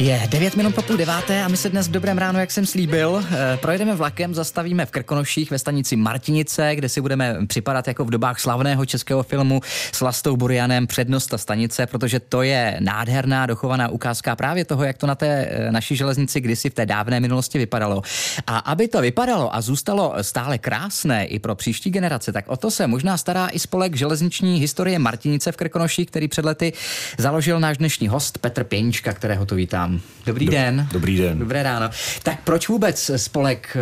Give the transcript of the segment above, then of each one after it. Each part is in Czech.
Je 9 minut po půl deváté a my se dnes v dobrém ráno, jak jsem slíbil, eh, projedeme vlakem, zastavíme v Krkonoších ve stanici Martinice, kde si budeme připadat jako v dobách slavného českého filmu s Lastou Burianem přednost ta stanice, protože to je nádherná dochovaná ukázka právě toho, jak to na té eh, naší železnici kdysi v té dávné minulosti vypadalo. A aby to vypadalo a zůstalo stále krásné i pro příští generace, tak o to se možná stará i spolek železniční historie Martinice v Krkonoších, který před lety založil náš dnešní host Petr Pěnička, kterého tu vítám. Dobrý Do, den. Dobrý den. Dobré ráno. Tak proč vůbec spolek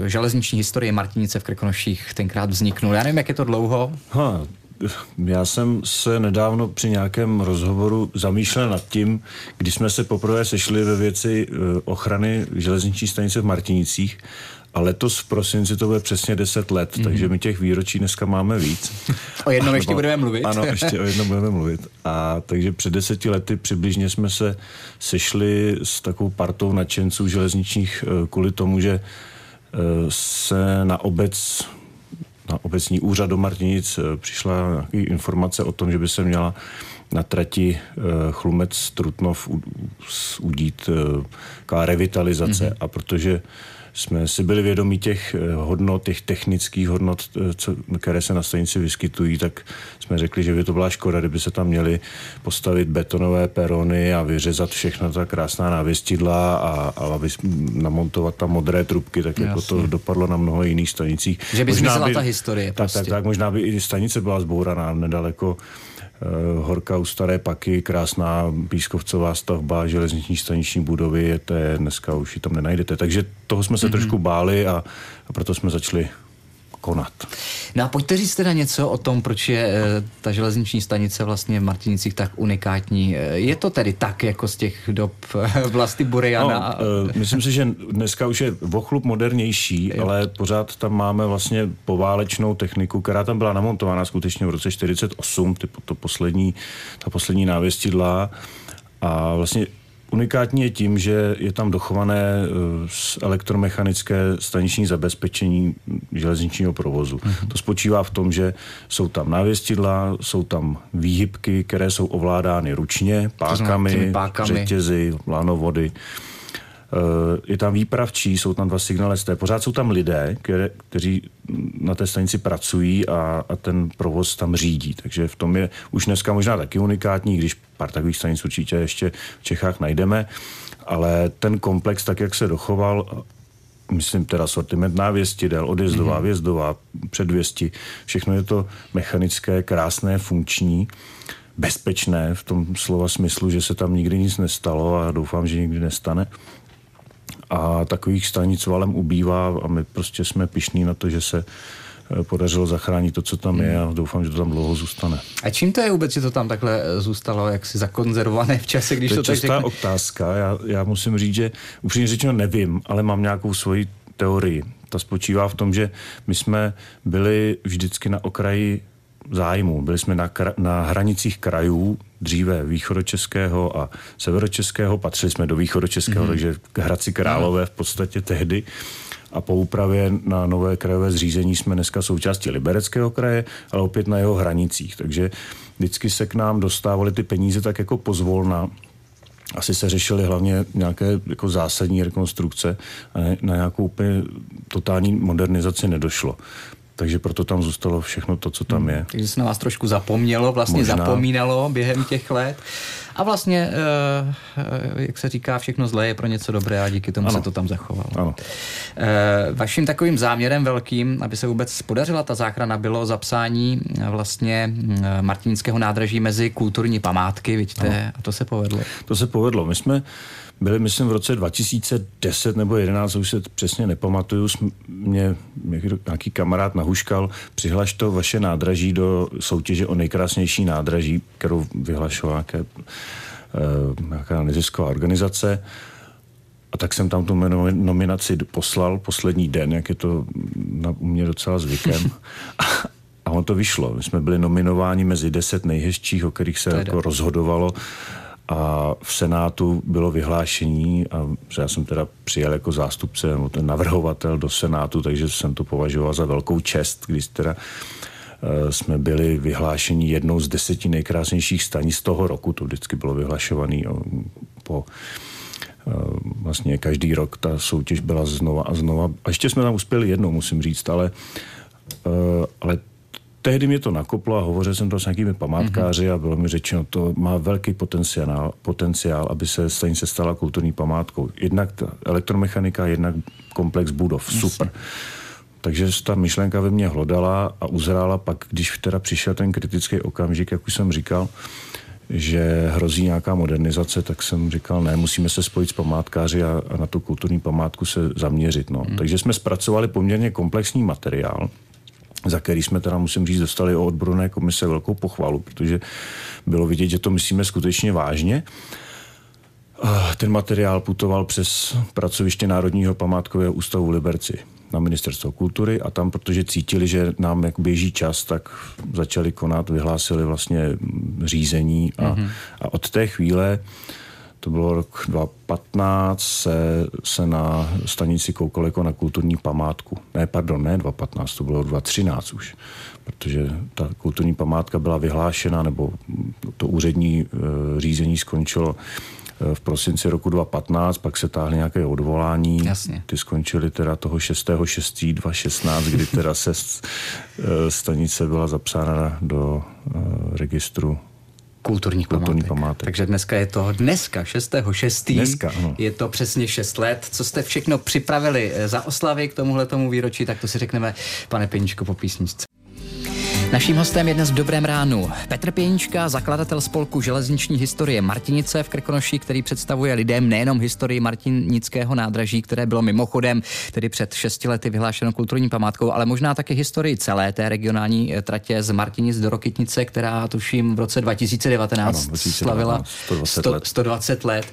uh, železniční historie Martinice v Krkonoších tenkrát vzniknul? Já nevím, jak je to dlouho. Ha, já jsem se nedávno při nějakém rozhovoru zamýšlel nad tím, když jsme se poprvé sešli ve věci uh, ochrany železniční stanice v Martinicích a letos v prosinci to bude přesně 10 let, mm-hmm. takže my těch výročí dneska máme víc. O jednom ještě budeme mluvit. Ano, ještě o jednom budeme mluvit. A takže před deseti lety přibližně jsme se sešli s takovou partou nadšenců železničních eh, kvůli tomu, že eh, se na obec na obecní úřad do Martinic eh, přišla informace o tom, že by se měla na trati Chlumec Trutnov udít revitalizace mm-hmm. a protože jsme si byli vědomí těch eh, hodnot, těch technických hodnot, eh, co, které se na stanici vyskytují, tak jsme řekli, že by to byla škoda, kdyby se tam měli postavit betonové perony a vyřezat všechno ta krásná návěstidla a, a namontovat tam modré trubky, tak Jasně. jako to dopadlo na mnoho jiných stanicích. Že by zmizela ta historie. Tak, prostě. tak, tak, možná by i stanice byla zbouraná nedaleko horka u Staré Paky, krásná pískovcová stavba, železniční staniční budovy, to je dneska už ji tam nenajdete. Takže toho jsme se mm-hmm. trošku báli a, a proto jsme začali konat. No a pojďte říct teda něco o tom, proč je e, ta železniční stanice vlastně v Martinicích tak unikátní. Eh, je to tedy tak, jako z těch dob e, vlasti Burejana? No, myslím si, že dneska už je vochlup modernější, jo. ale pořád tam máme vlastně poválečnou techniku, která tam byla namontována skutečně v roce 48, ty, to poslední, ta poslední návěstidla a vlastně Unikátní je tím, že je tam dochované eh, elektromechanické staniční zabezpečení železničního provozu. Uh-huh. To spočívá v tom, že jsou tam návěstidla, jsou tam výhybky, které jsou ovládány ručně, pákami, pákami. řetězy, lanovody. Eh, je tam výpravčí, jsou tam dva signalisté, pořád jsou tam lidé, které, kteří na té stanici pracují a, a ten provoz tam řídí. Takže v tom je už dneska možná taky unikátní, když pár takových stanic určitě ještě v Čechách najdeme, ale ten komplex, tak jak se dochoval, myslím teda sortiment návěstidel, odjezdová, mm-hmm. vězdová, předvěsti, všechno je to mechanické, krásné, funkční bezpečné v tom slova smyslu, že se tam nikdy nic nestalo a doufám, že nikdy nestane a takových stanic valem ubývá a my prostě jsme pišní na to, že se podařilo zachránit to, co tam je a doufám, že to tam dlouho zůstane. A čím to je vůbec, že to tam takhle eh, zůstalo jaksi zakonzervované v čase, když to, to tak řekne? otázka. Já, já musím říct, že upřímně řečeno nevím, ale mám nějakou svoji teorii. Ta spočívá v tom, že my jsme byli vždycky na okraji zájmu. Byli jsme na, na hranicích krajů, dříve východočeského a severočeského, patřili jsme do východočeského, mm-hmm. takže k Hradci Králové v podstatě tehdy. A po úpravě na nové krajové zřízení jsme dneska součástí Libereckého kraje, ale opět na jeho hranicích. Takže vždycky se k nám dostávaly ty peníze tak jako pozvolna. Asi se řešily hlavně nějaké jako zásadní rekonstrukce a na nějakou úplně totální modernizaci nedošlo takže proto tam zůstalo všechno to, co tam hmm. je. Takže se na vás trošku zapomnělo, vlastně Možná. zapomínalo během těch let. A vlastně, eh, eh, jak se říká, všechno zlé je pro něco dobré a díky tomu ano. se to tam zachovalo. Ano. Eh, vaším takovým záměrem velkým, aby se vůbec podařila ta záchrana, bylo zapsání vlastně Martinského nádraží mezi kulturní památky, vidíte, a to se povedlo. To se povedlo. My jsme byli, myslím, v roce 2010 nebo 11, už se přesně nepamatuju, mě nějaký kamarád nahuškal, přihlaš to vaše nádraží do soutěže o nejkrásnější nádraží, kterou vyhlašovala uh, nějaká nezisková organizace. A tak jsem tam tu nominaci poslal poslední den, jak je to na, u mě docela zvykem. A, a on to vyšlo. My jsme byli nominováni mezi deset nejhezčích, o kterých se jako rozhodovalo a v Senátu bylo vyhlášení a já jsem teda přijel jako zástupce nebo ten navrhovatel do Senátu, takže jsem to považoval za velkou čest, když teda uh, jsme byli vyhlášení jednou z deseti nejkrásnějších staní z toho roku, to vždycky bylo vyhlašované po vlastně každý rok ta soutěž byla znova a znova. A ještě jsme tam uspěli jednou, musím říct, ale, ale tehdy mě to nakoplo a hovořil jsem to s nějakými památkáři a bylo mi řečeno, to má velký potenciál, potenciál aby se stanice stala kulturní památkou. Jednak ta elektromechanika, jednak komplex budov. Super. Takže ta myšlenka ve mně hlodala a uzrála pak, když teda přišel ten kritický okamžik, jak už jsem říkal, že hrozí nějaká modernizace, tak jsem říkal, ne, musíme se spojit s památkáři a, a na tu kulturní památku se zaměřit. No. Hmm. Takže jsme zpracovali poměrně komplexní materiál, za který jsme teda, musím říct, dostali o odborné komise velkou pochvalu, protože bylo vidět, že to myslíme skutečně vážně. Ten materiál putoval přes pracoviště Národního památkového ústavu v Liberci na ministerstvo kultury a tam, protože cítili, že nám jak běží čas, tak začali konat, vyhlásili vlastně řízení a, mm-hmm. a od té chvíle to bylo rok 2015, se, se na stanici koukalo jako na kulturní památku. Ne, pardon, ne 2015, to bylo 2013 už, protože ta kulturní památka byla vyhlášena, nebo to úřední e, řízení skončilo v prosinci roku 2015, pak se táhly nějaké odvolání. Jasně. Ty skončily teda toho 6.6.2016, kdy teda se eh, stanice byla zapsána do eh, registru kulturních Kulturní památek. památek. Takže dneska je to dneska, 6.6. Dneska, ano. Je to přesně 6 let. Co jste všechno připravili eh, za oslavy k tomuhle tomu výročí, tak to si řekneme, pane Peničko, po písničce. Naším hostem je dnes v Dobrém ránu Petr Pěnička, zakladatel spolku železniční historie Martinice v Krkonoši, který představuje lidem nejenom historii Martinického nádraží, které bylo mimochodem tedy před šesti lety vyhlášeno kulturní památkou, ale možná také historii celé té regionální eh, tratě z Martinic do Rokytnice, která tuším v roce 2019, ano, 2019 slavila 120 let. 120 let.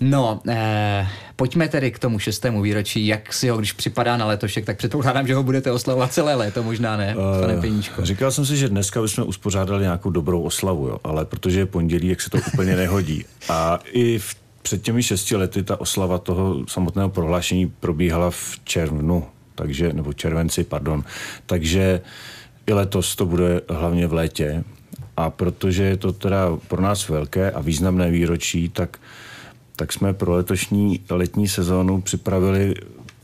No, eh, Pojďme tedy k tomu šestému výročí. Jak si ho, když připadá na letošek, tak předpokládám, že ho budete oslavovat celé léto, možná ne, uh, pane Peníčko. Říkal jsem si, že dneska bychom uspořádali nějakou dobrou oslavu, jo, ale protože je pondělí, jak se to úplně nehodí. A i v, před těmi šesti lety ta oslava toho samotného prohlášení probíhala v červnu, takže, nebo červenci, pardon. Takže i letos to bude hlavně v létě. A protože je to teda pro nás velké a významné výročí, tak tak jsme pro letošní letní sezónu připravili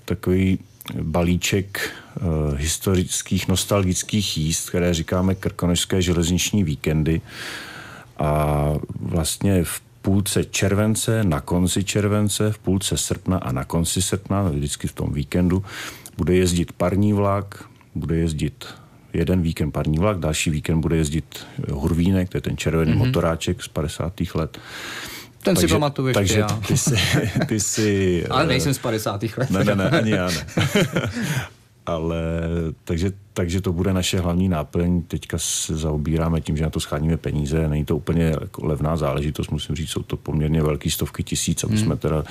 takový balíček uh, historických nostalgických jíst, které říkáme krkonožské železniční víkendy. A vlastně v půlce července, na konci července, v půlce srpna a na konci srpna, vždycky v tom víkendu, bude jezdit parní vlak, bude jezdit jeden víkend parní vlak, další víkend bude jezdit Hurvínek, to je ten červený mm-hmm. motoráček z 50. let. Ten takže, si pamatuju ještě Takže já. ty jsi... Ty jsi Ale nejsem z 50. let. Ne, ne, ne, ani já ne. Ale takže, takže to bude naše hlavní náplň. Teďka se zaobíráme tím, že na to scháníme peníze. Není to úplně jako levná záležitost, musím říct, jsou to poměrně velké stovky tisíc, aby hmm. jsme teda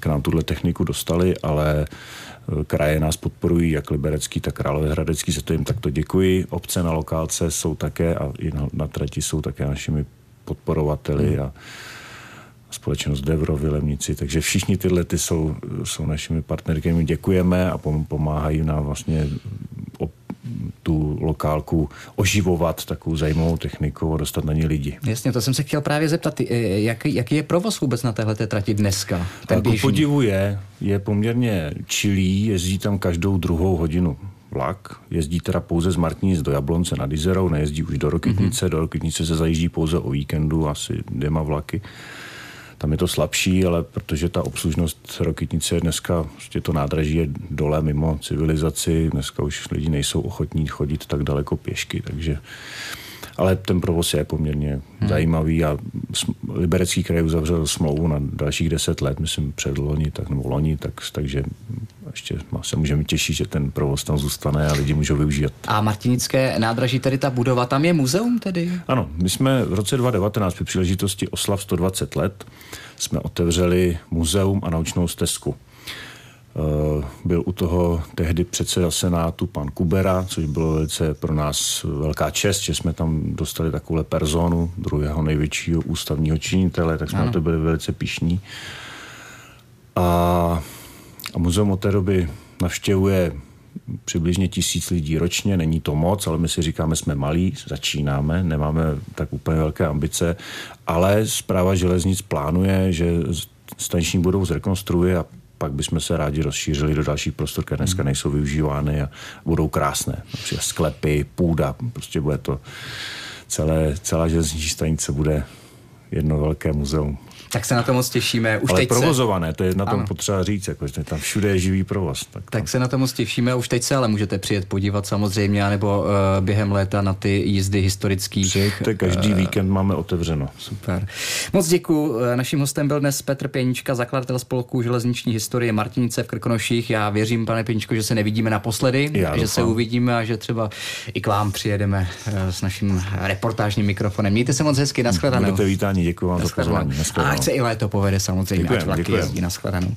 k nám tuhle techniku dostali, ale eh, kraje nás podporují, jak Liberecký, tak Královéhradecký, za to jim takto děkuji. Obce na lokálce jsou také a i na, na trati jsou také našimi podporovateli hmm. a společnost Devro v Vilemnici, takže všichni tyhle ty jsou, jsou našimi partnery, my děkujeme a pomáhají nám vlastně tu lokálku oživovat takovou zajímavou technikou a dostat na ně lidi. Jasně, to jsem se chtěl právě zeptat, jaký, jaký je provoz vůbec na téhle trati dneska? Ten Ku podivu je, je poměrně čilý, jezdí tam každou druhou hodinu vlak, jezdí teda pouze z Martinic do Jablonce nad Izerou, nejezdí už do Rokytnice, mm-hmm. do Rokytnice se zajíždí pouze o víkendu, asi dvěma vlaky. Tam je to slabší, ale protože ta obslužnost Rokytnice je dneska, prostě to nádraží je dole mimo civilizaci, dneska už lidi nejsou ochotní chodit tak daleko pěšky, takže ale ten provoz je poměrně hmm. zajímavý a Liberecký kraj uzavřel smlouvu na dalších deset let, myslím před loni, tak, nebo loni, tak, takže ještě se můžeme těšit, že ten provoz tam zůstane a lidi můžou využít. A Martinické nádraží, tedy ta budova, tam je muzeum tedy? Ano, my jsme v roce 2019 při příležitosti oslav 120 let jsme otevřeli muzeum a naučnou stezku. Eh, byl u toho tehdy předseda Senátu pan Kubera, což bylo velice pro nás velká čest, že jsme tam dostali takovou personu, druhého největšího ústavního činitele, tak jsme ano. na to byli velice pišní. Muzeum od té doby navštěvuje přibližně tisíc lidí ročně, není to moc, ale my si říkáme, jsme malí, začínáme, nemáme tak úplně velké ambice, ale zpráva železnic plánuje, že staniční budou zrekonstruuje a pak bychom se rádi rozšířili do dalších prostor, které dneska nejsou využívány a budou krásné. Například sklepy, půda, prostě bude to celé, celá železniční stanice bude jedno velké muzeum. Tak se na to moc těšíme. Už Ale teď provozované, se... to je na tom ano. potřeba říct, jako, že tam všude je živý provoz. Tak, tak se na to moc těšíme. Už teď se ale můžete přijet podívat samozřejmě, nebo uh, během léta na ty jízdy historický. Přijďte, každý uh, víkend máme otevřeno. Super. Moc děkuji. Eh, naším hostem byl dnes Petr Pěnička, zakladatel spolku železniční historie Martinice v Krkonoších. Já věřím, pane Pěničko, že se nevidíme naposledy, Já že doufám. se uvidíme a že třeba i k vám přijedeme uh, s naším reportážním mikrofonem. Mějte se moc hezky, nashledanou. Budete vítáni, děkuji vám za pozvání ať se i léto povede samozřejmě, děkujem, ať vlaky děkujem. jezdí na shledanou.